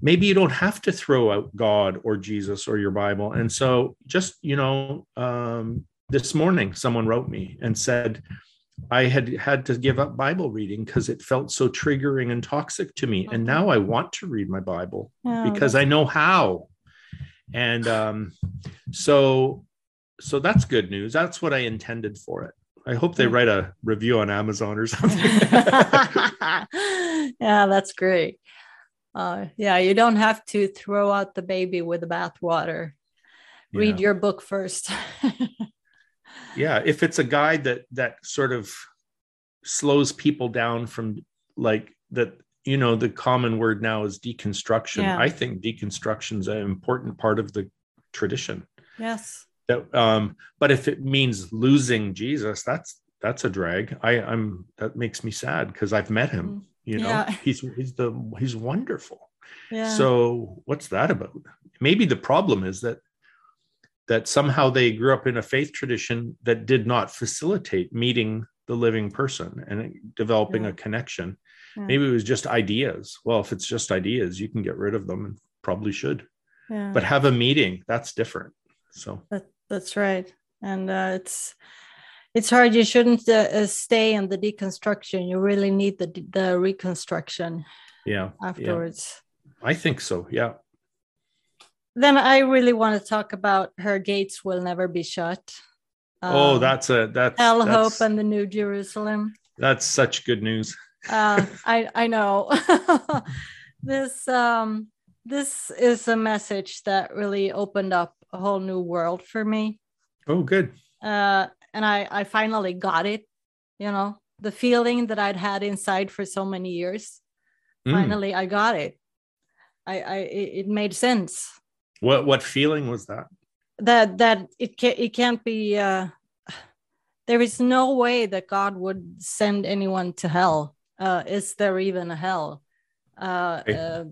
maybe you don't have to throw out God or Jesus or your Bible. And so, just, you know, um, this morning, someone wrote me and said, I had had to give up Bible reading because it felt so triggering and toxic to me. And now I want to read my Bible Yeah, because I know how. And um, so, so that's good news. That's what I intended for it. I hope they write a review on Amazon or something. yeah, that's great. Uh, yeah, you don't have to throw out the baby with the bathwater. Read Yeah. your book first. yeah, if it's a guide that that sort of slows people down from like that, you know, the common word now is deconstruction. Yeah. I think deconstruction is an important part of the tradition. yes. That, um, but if it means losing Jesus, that's that's a drag. I, I'm that makes me sad because I've met him. You know. Yeah. he's he's the he's wonderful. Yeah. So what's that about? Maybe the problem is that that somehow they grew up in a faith tradition that did not facilitate meeting the living person and developing Yeah. a connection. Yeah. Maybe it was just ideas. Well, if it's just ideas, you can get rid of them and probably should. yeah. But have a meeting, that's different. So That, that's right. And uh, it's it's hard. You shouldn't uh, uh, stay in the deconstruction. You really need the the reconstruction yeah, yeah. afterwards. I think so. Yeah. Then I really want to talk about her gates will never be shut. oh, Um, that's a that's hell, hope, and the New Jerusalem. that's such good news. Uh, I I know this um this is a message that really opened up a whole new world for me. Oh, good. uh, and I, I finally got it. You know, the feeling that I'd had inside for so many years. Mm. Finally, I got it. I, I, it it made sense What what feeling was that? that that it can it can't be. Uh, there is no way that God would send anyone to hell. Uh, is there even a hell? Uh, uh,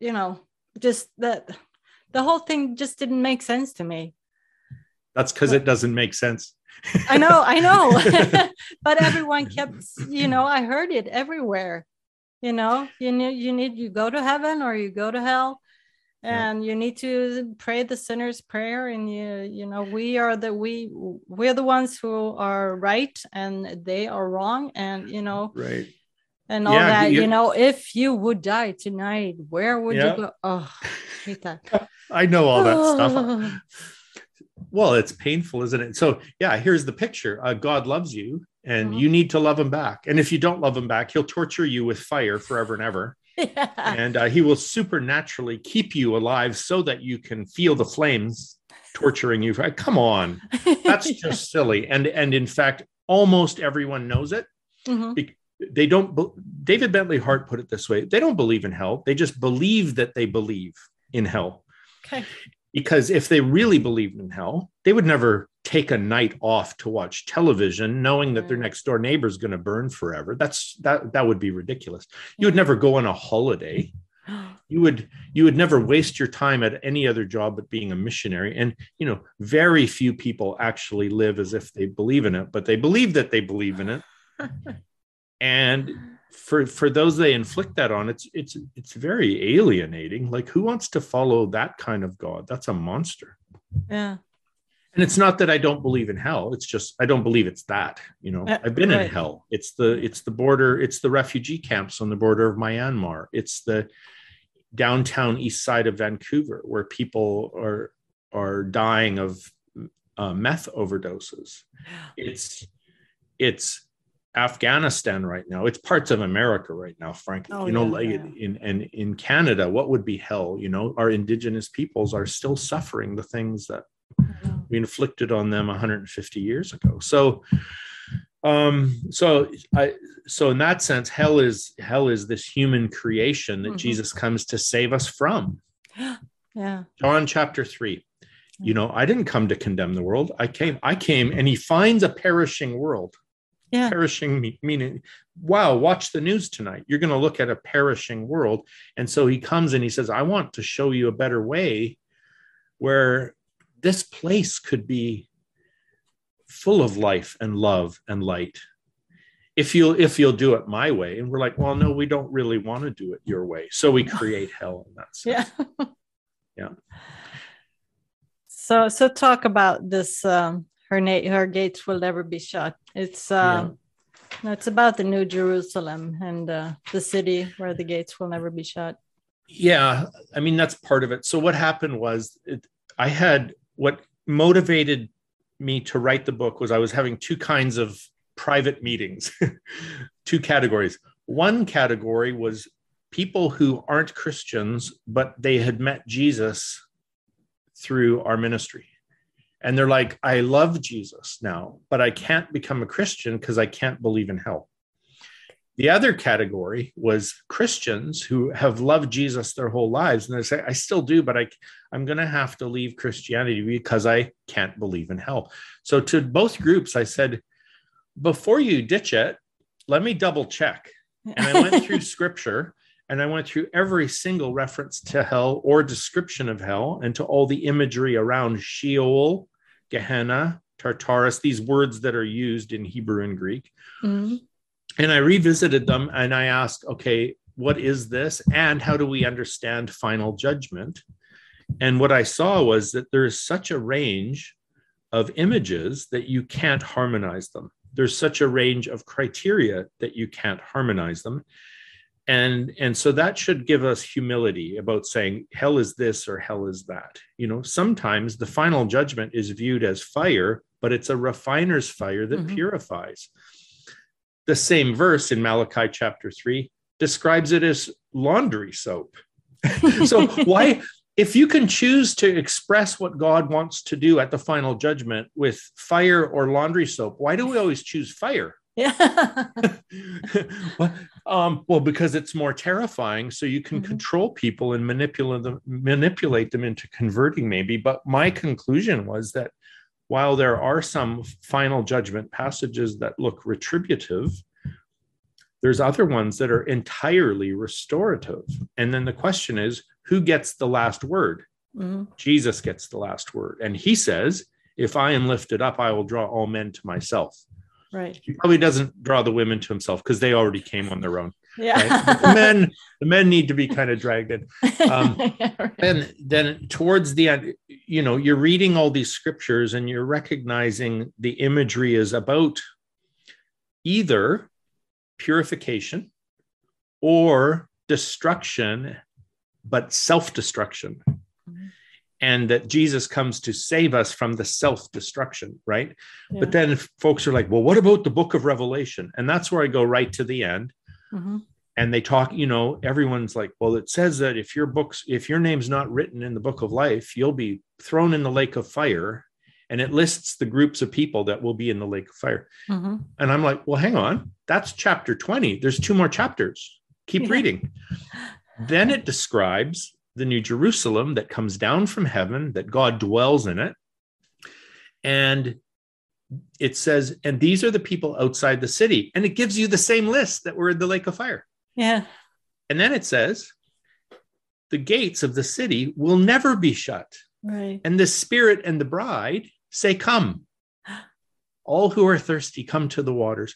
you know, just that the whole thing just didn't make sense to me. That's because it doesn't make sense. I know, I know. but everyone kept, you know, I heard it everywhere. You know, you need you need you go to heaven or you go to hell. Yeah. And you need to pray the sinner's prayer, and you you know we are the we we're the ones who are right and they are wrong, and you know Right. and all Yeah, that. you- You know, if you would die tonight, where would Yeah. you go? Oh, hate that. I know all that stuff. Well, it's painful, isn't it? So, yeah, here's the picture. Uh, God loves you, and Mhm. you need to love him back. And if you don't love him back, he'll torture you with fire forever and ever. Yeah. and uh, he will supernaturally keep you alive so that you can feel the flames torturing you. Come on, that's just silly. And and in fact, almost everyone knows it. Mhm. They don't. David Bentley Hart put it this way: they don't believe in hell. They just believe that they believe in hell. Okay. Because if they really believed in hell, they would never take a night off to watch television, knowing that their Mm. next door neighbor is going to burn forever. That's that that would be ridiculous. You would never go on a holiday you would you would never waste your time at any other job but being a missionary and you know very few people actually live as if they believe in it but they believe that they believe in it and for for those they inflict that on it's it's it's very alienating like who wants to follow that kind of god that's a monster Yeah. And it's not that i don't believe in hell it's just i don't believe it's that you know? Uh, i've been in hell. It's the it's the border it's the refugee camps on the border of myanmar. It's the downtown east side of vancouver where people are are dying of uh, meth overdoses. It's it's afghanistan right now. It's parts of america right now frankly Oh, you know yeah, like yeah. in and in canada what would be hell? You know our indigenous peoples are still suffering the things that we inflicted on them 150 years ago so um so i so in that sense hell is hell is this human creation that Mhm. jesus comes to save us from Yeah. john chapter 3 you know i didn't come to condemn the world i came i came and he finds a perishing world Yeah. Perishing me- meaning, wow, watch the news tonight. You're going to look at a perishing world. And so he comes and he says, I want to show you a better way where this place could be full of life and love and light if you'll if you'll do it my way and we're like well no we don't really want to do it your way so we create hell in that sense Yeah. Yeah. So so talk about this um her na- her gates will never be shut. It's um no, it's about the new Jerusalem and uh, the city where the gates will never be shut. yeah i mean that's part of it so what happened was it, i had what motivated me to write the book was i was having two kinds of private meetings two categories one category was people who aren't christians but they had met jesus through our ministry and they're like i love jesus now but i can't become a christian because i can't believe in hell the other category was Christians who have loved Jesus their whole lives. And they say, I still do, but I, I'm going to have to leave Christianity because I can't believe in hell. So, to both groups, I said, before you ditch it, let me double check. And I went through scripture and I went through every single reference to hell or description of hell and to all the imagery around Sheol, Gehenna, Tartarus, these words that are used in Hebrew and Greek Mhm. and I revisited them and I asked, okay, what is this? And how do we understand final judgment? And what I saw was that there is such a range of images that you can't harmonize them. There's such a range of criteria that you can't harmonize them. And, and so that should give us humility about saying hell is this or hell is that. You know, sometimes the final judgment is viewed as fire, but it's a refiner's fire that Mhm. purifies the same verse in Malachi chapter 3 describes it as laundry soap. so, why, if you can choose to express what God wants to do at the final judgment with fire or laundry soap, why do we always choose fire? Yeah. well, um, well, because it's more terrifying. So you can Mhm. control people and manipulate them, manipulate them into converting, maybe. But my conclusion was that while there are some final judgment passages that look retributive, there's other ones that are entirely restorative. And then the question is, who gets the last word? Mhm. Jesus gets the last word. And he says, if I am lifted up, I will draw all men to myself. Right. He probably doesn't draw the women to himself because they already came on their own. Yeah. Right? The men, the men need to be kind of dragged in. um, Yeah, right. And then towards the end, you know, you're reading all these scriptures and you're recognizing the imagery is about either purification or destruction, but self-destruction. Mhm. And that Jesus comes to save us from the self-destruction, right? Yeah. But then folks are like, well, what about the book of Revelation? And that's where I go right to the end. Mhm. And they talk, you know, everyone's like, well, it says that if your books, if your name's not written in the book of life, you'll be thrown in the lake of fire. And it lists the groups of people that will be in the lake of fire. Mhm. And I'm like, well, hang on. That's chapter 20. There's two more chapters. Keep Yeah. reading. Then it describes the new Jerusalem that comes down from heaven, that God dwells in it. And it says, and these are the people outside the city. And it gives you the same list that were in the lake of fire. Yeah. And then it says, the gates of the city will never be shut. Right. And the spirit and the bride say, Come. All who are thirsty, come to the waters.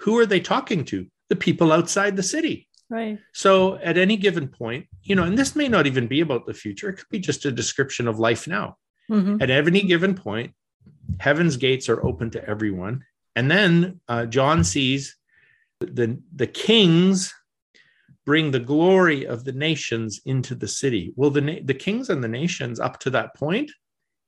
Who are they talking to? The people outside the city. Right. So at any given point, you know, and this may not even be about the future, it could be just a description of life now. Mhm. At any given point, heaven's gates are open to everyone. And then uh, John sees the, the kings bring the glory of the nations into the city. Well, the, na- the kings and the nations up to that point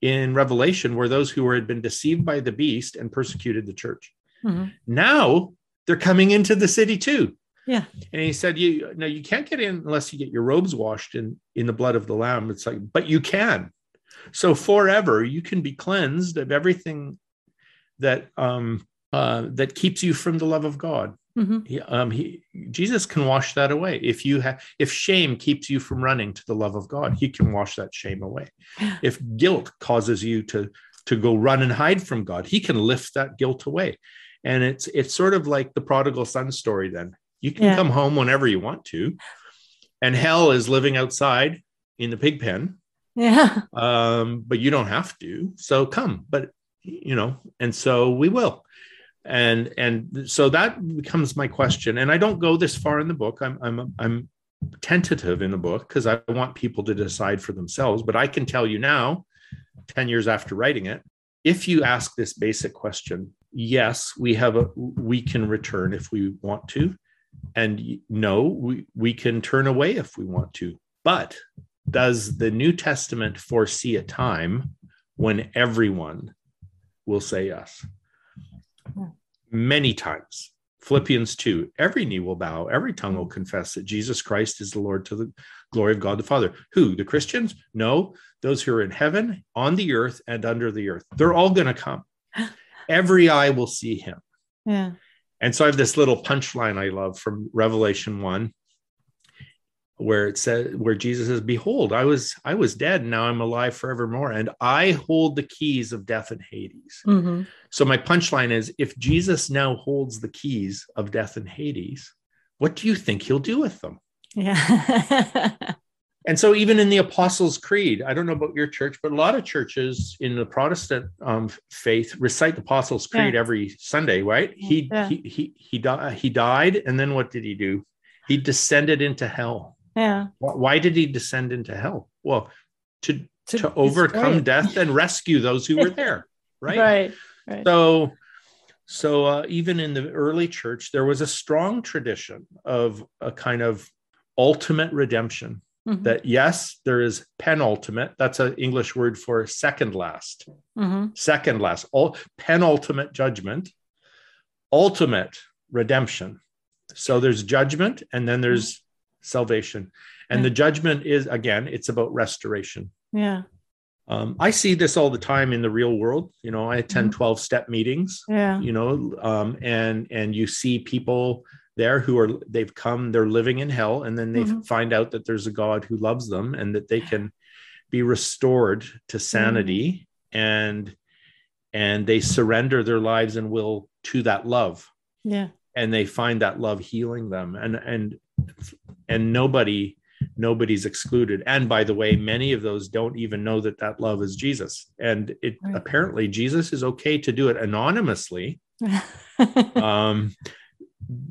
in Revelation were those who had been deceived by the beast and persecuted the church. Mhm. Now they're coming into the city too. Yeah. And he said, "You no, you can't get in unless you get your robes washed in in the blood of the lamb." It's like, but you can. So forever you can be cleansed of everything that um uh, that keeps you from the love of God. Mhm. He, um, he Jesus can wash that away. If you have if shame keeps you from running to the love of God, He can wash that shame away. If guilt causes you to to go run and hide from God, He can lift that guilt away. and it's it's sort of like the prodigal son story then you can Yeah. come home whenever you want to and hell is living outside in the pig pen Yeah. um, but you don't have to. So come, but you know, and so we will. And and so that becomes my question. And I don't go this far in the book. I'm I'm I'm tentative in the book because I want people to decide for themselves. But I can tell you now, 10 years after writing it, if you ask this basic question, yes, we have a we can return if we want to. And no, we, we can turn away if we want to. But does the New Testament foresee a time when everyone will say yes? Hmm. Many times. Philippians 2 every knee will bow, every tongue will confess that Jesus Christ is the Lord to the glory of God the Father. Who? The Christians? No, those who are in heaven, on the earth, and under the earth. They're all going to come. Every eye will see him. Yeah. And so I have this little punchline I love from Revelation 1 where it says where Jesus says behold I was I was dead and now I'm alive forevermore and I hold the keys of death and Hades. hmm So my punchline is if Jesus now holds the keys of death and Hades what do you think he'll do with them? Yeah. And so even in the Apostles' Creed, I don't know about your church, but a lot of churches in the Protestant um, faith recite the Apostles' Creed Yeah. every Sunday, right? He, Yeah. he he he di- he died, and then what did he do? He descended into hell. yeah. Why, did he descend into hell? Well, to to, destroy overcome death and rescue those who were there, right? Right. Right. So, so uh, even in the early church, there was a strong tradition of a kind of ultimate redemption. Mhm. That yes, there is penultimate. That's an English word for second last, Mhm. second last, all penultimate judgment, ultimate redemption. So there's judgment, and then there's salvation. And Yeah. the judgment is again, it's about restoration. Yeah. Um, I see this all the time in the real world. You know, I attend 12 step meetings, Yeah. you know, um, and, and you see people there who are, they've come, they're living in hell. And then they Mhm. find out that there's a God who loves them and that they can be restored to sanity and, and they surrender their lives and will to that love Yeah. and they find that love healing them and and and nobody nobody's excluded and by the way many of those don't even know that that love is jesus and it Right. apparently jesus is okay to do it anonymously um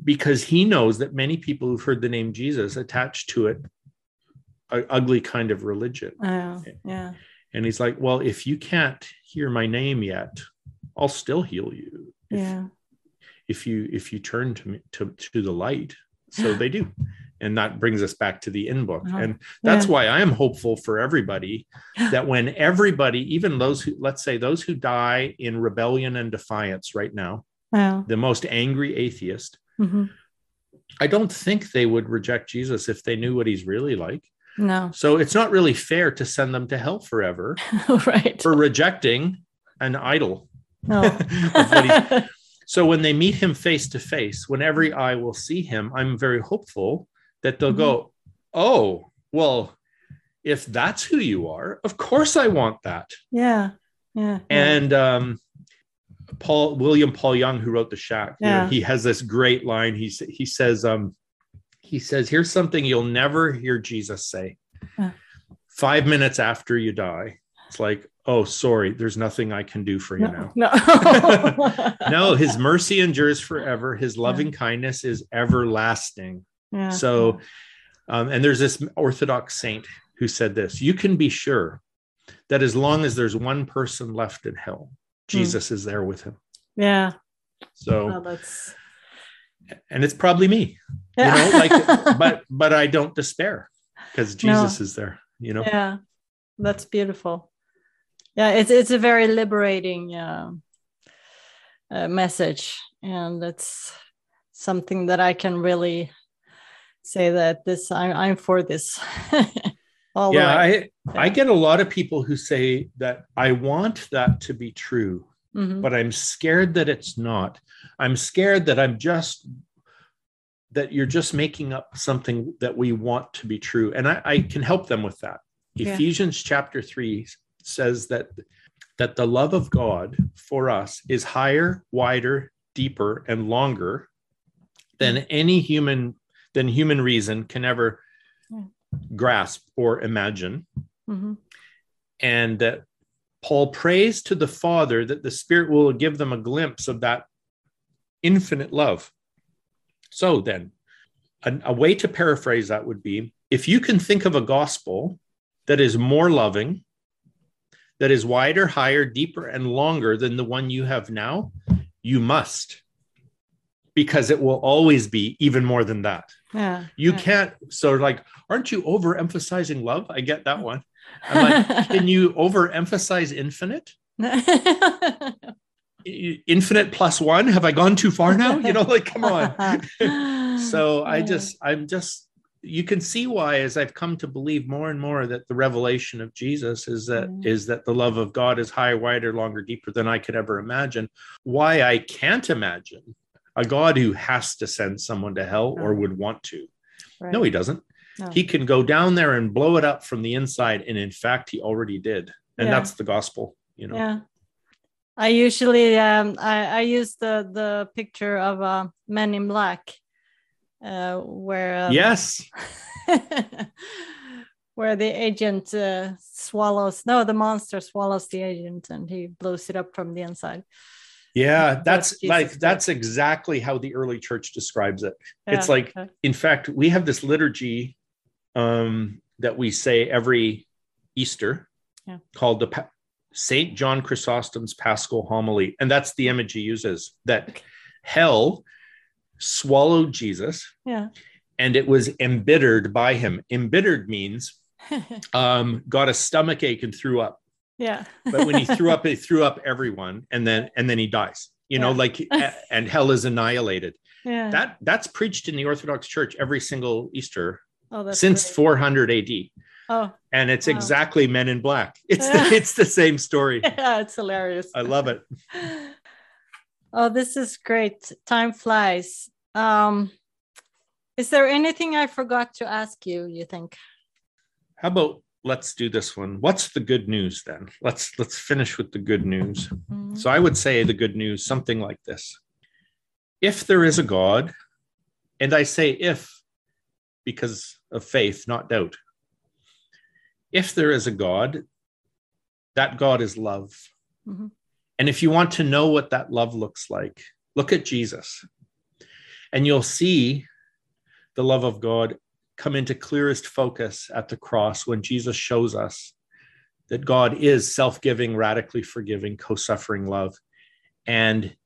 because he knows that many people who've heard the name jesus attach to it an ugly kind of religion yeah. Yeah. and he's like well if you can't hear my name yet i'll still heal you if, Yeah. if you if you turn to me to, to the light so they do and that brings us back to the in book Uh-huh. and that's Yeah. why i am hopeful for everybody that when everybody even those who let's say those who die in rebellion and defiance right now Yeah. the most angry atheist Mhm. i don't think they would reject jesus if they knew what he's really like No. so it's not really fair to send them to hell forever right. for rejecting an idol No. of what he's So when they meet him face to face, when every eye will see him, I'm very hopeful that they'll go, "Oh, well, if that's who you are, of course I want that." yeah. Yeah. And um, Paul William Paul Young, who wrote The Shack, you know, he has this great line. He he says, um, he says, "Here's something you'll never hear Jesus say." Yeah. Five minutes after you die, it's like, "Oh, sorry, there's nothing I can do for you now." no. No. no, his mercy endures forever. His loving kindness is everlasting. Yeah. So, um, and there's this Orthodox saint who said this you can be sure that as long as there's one person left in hell, Jesus is there with him. yeah. So, No, that's and it's probably me, you know, like, but, but I don't despair because Jesus is there, you know? yeah, that's beautiful. Yeah, it's it's a very liberating uh, uh, message, and it's something that I can really say that this I'm I'm for this. Yeah, way. I, I get a lot of people who say that I want that to be true, Mhm. but I'm scared that it's not. I'm scared that I'm just that you're just making up something that we want to be true. And I, I can help them with that. Yeah. Ephesians chapter three says that that the love of God for us is higher, wider, deeper, and longer than any human than human reason can ever. Grasp or imagine. Mhm. And that Paul prays to the Father that the Spirit will give them a glimpse of that infinite love. So then, a, a way to paraphrase that would be if you can think of a gospel that is more loving, that is wider, higher, deeper, and longer than the one you have now, you must, because it will always be even more than that. Yeah. You yeah. can't, so like, aren't you overemphasizing love? I get that one. I'm like, can you overemphasize infinite? Infinite plus one? Have I gone too far now? You know, like, come on. so I just, I'm just, you can see why, as I've come to believe more and more that the revelation of Jesus is that Mhm. is that the love of God is higher, wider, longer, deeper than I could ever imagine. Why I can't imagine a God who has to send someone to hell or Oh. would want to. Right. No, he doesn't. No. He can go down there and blow it up from the inside. And in fact, he already did. And Yeah. that's the gospel, you know. Yeah. I usually um I, I use the the picture of uh, Men in Black, uh, where um, Yes. where the agent uh, swallows no the monster swallows the agent and he blows it up from the inside. Yeah. That's like, that's exactly how the early church describes it. It's like, okay. in fact, we have this liturgy um, that we say every Easter Yeah. called the pa- St. John Chrysostom's Paschal Homily. And that's the image he uses that Okay. hell swallowed Jesus yeah. and it was embittered by him. Embittered means um, got a stomach ache and threw up. Yeah. But when he threw up, he threw up everyone, and then and then he dies. You know, Yeah. like and hell is annihilated. yeah. That that's preached in the Orthodox Church every single Easter oh, since great. 400 AD, Oh, and it's Wow. exactly Men in Black. It's the, it's the same story. yeah, it's hilarious. I love it. Oh, this is great. Time flies. Um, is there anything I forgot to ask you, you think? How about let's do this one? What's the good news then? Let's let's finish with the good news. Mhm. So I would say the good news something like this. If there is a God, and I say if because of faith, not doubt. If there is a God, that God is love. Mhm. And if you want to know what that love looks like, look at Jesus. And you'll see the love of God come into clearest focus at the cross when Jesus shows us that God is self giving, radically forgiving, co suffering love. And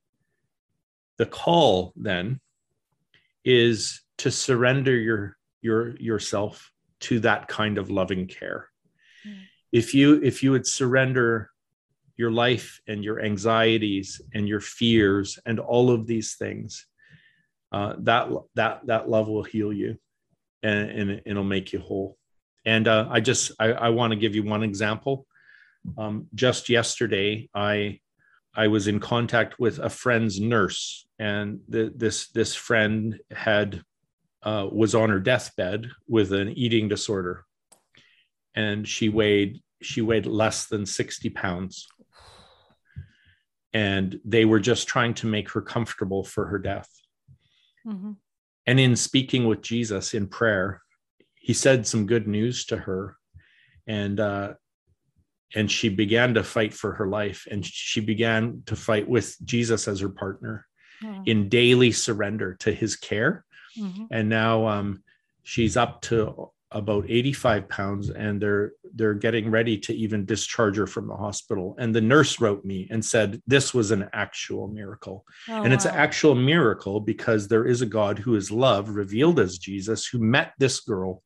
the call then is to surrender your, your, yourself to that kind of loving care. Mm. If you if you would surrender your life and your anxieties and your fears and all of these things, uh, that that that love will heal you, and, and it'll make you whole. And uh, I just I, I want to give you one example. Um, just yesterday, I I was in contact with a friend's nurse, and the, this this friend had uh, was on her deathbed with an eating disorder, and she weighed she weighed less than sixty pounds, and they were just trying to make her comfortable for her death. Mhm. And in speaking with Jesus in prayer, he said some good news to her, and uh, and she began to fight for her life, and she began to fight with Jesus as her partner Yeah. in daily surrender to His care. Mhm. And now um, she's up to about 85 pounds, and they're they're getting ready to even discharge her from the hospital. And the nurse wrote me and said this was an actual miracle. Oh, And it's an actual miracle because there is a God who is love, revealed as Jesus, who met this girl.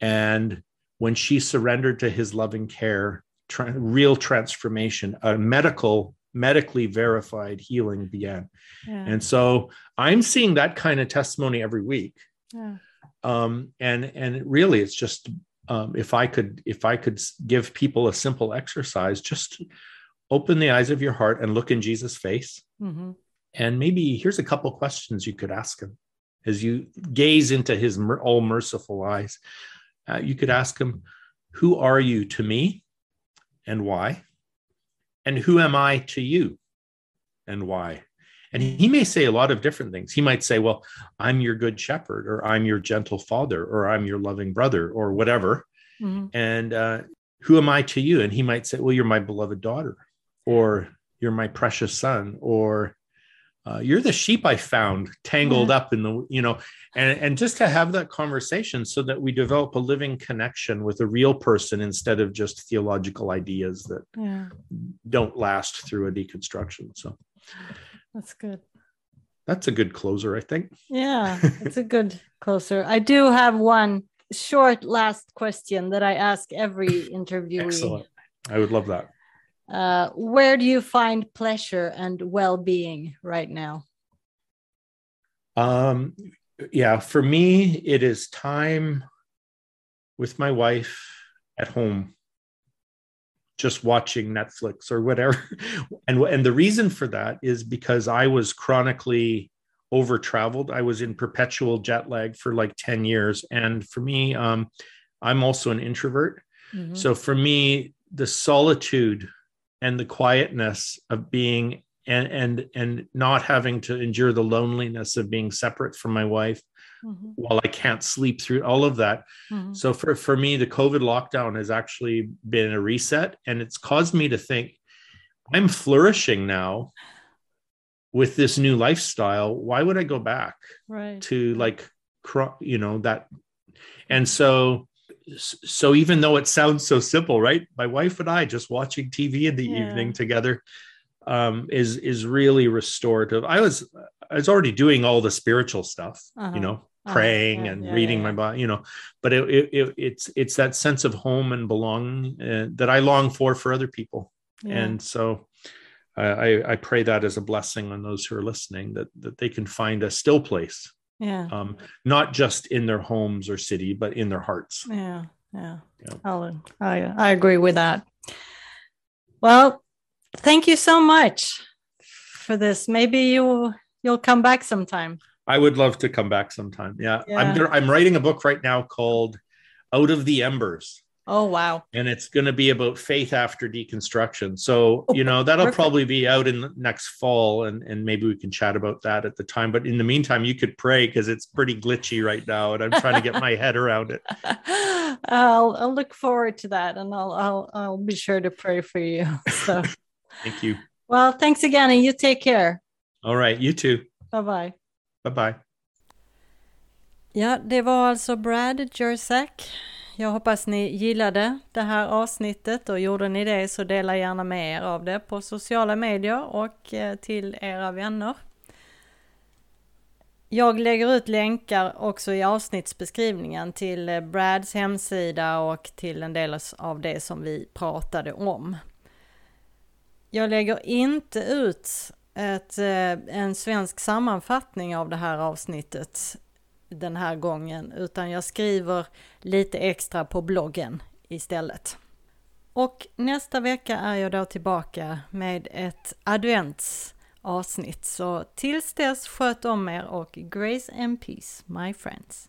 And when she surrendered to his loving care, tra- real transformation, a medical, medically verified healing began. Yeah. And so I'm seeing that kind of testimony every week. yeah. Um, and and really, it's just um, if I could if I could give people a simple exercise, just open the eyes of your heart and look in Jesus' face Mhm. and maybe here's a couple questions you could ask him as you gaze into his mer- all merciful eyes. Uh, you could ask him, Who are you to me and why? And who am I to you and why? And he may say a lot of different things. He might say, Well, I'm your good shepherd, or I'm your gentle father, or I'm your loving brother, or whatever. Mm-hmm. And uh, who am I to you? And he might say, Well, you're my beloved daughter, or you're my precious son, or uh, you're the sheep I found tangled yeah. up in the, you know, and, and just to have that conversation so that we develop a living connection with a real person instead of just theological ideas that yeah. don't last through a deconstruction. So that's good. That's a good closer, I think. Yeah, it's a good closer. I do have one short last question that I ask every interviewee. Excellent. I would love that. Uh, where do you find pleasure and well-being right now? Um, yeah, for me, it is time with my wife at home, just watching Netflix or whatever. and and the reason for that is because I was chronically over traveled. I was in perpetual jet lag for like 10 years. And for me, um, I'm also an introvert. Mm-hmm. So for me, the solitude and the quietness of being and and and not having to endure the loneliness of being separate from my wife mm-hmm. while I can't sleep through all of that. Mm-hmm. So for for me the COVID lockdown has actually been a reset and it's caused me to think I'm flourishing now with this new lifestyle why would I go back right to like you know that and so so even though it sounds so simple, right? My wife and I just watching TV in the yeah. evening together um, is is really restorative. I was I was already doing all the spiritual stuff, uh-huh. you know, uh-huh. praying uh-huh. yeah, and yeah, reading my Bible, you know. But it, it, it, it's it's that sense of home and belonging uh, that I long for for other people, and so. I, I pray that as a blessing on those who are listening that that they can find a still place yeah um not just in their homes or city but in their hearts yeah yeah, yeah. I i agree with that well thank you so much for this maybe you you'll come back sometime i would love to come back sometime yeah, yeah. i'm i'm writing a book right now called out of the embers Oh wow! And it's going to be about faith after deconstruction. So oh, you know that'll perfect. probably be out in next fall, and and maybe we can chat about that at the time. But in the meantime, you could pray because it's pretty glitchy right now, and I'm trying to get my head around it. I'll I'll look forward to that, and I'll I'll I'll be sure to pray for you. So thank you. Well, thanks again, and you take care. All right, you too. Bye bye. Bye bye. Ja, det var alltså Brad Jersak Jag hoppas ni gillade det här avsnittet och gjorde ni det så dela gärna med er av det på sociala medier och eh, till era vänner. Jag lägger ut länkar också i avsnittsbeskrivningen till eh, Brads hemsida och till en del av det som vi pratade om. Jag lägger inte ut ett, eh, en svensk sammanfattning av det här avsnittet den här gången utan jag skriver lite extra på bloggen istället. Och nästa vecka är jag då tillbaka med ett adventsavsnitt. Så tills dess sköt om er och grace and peace my friends.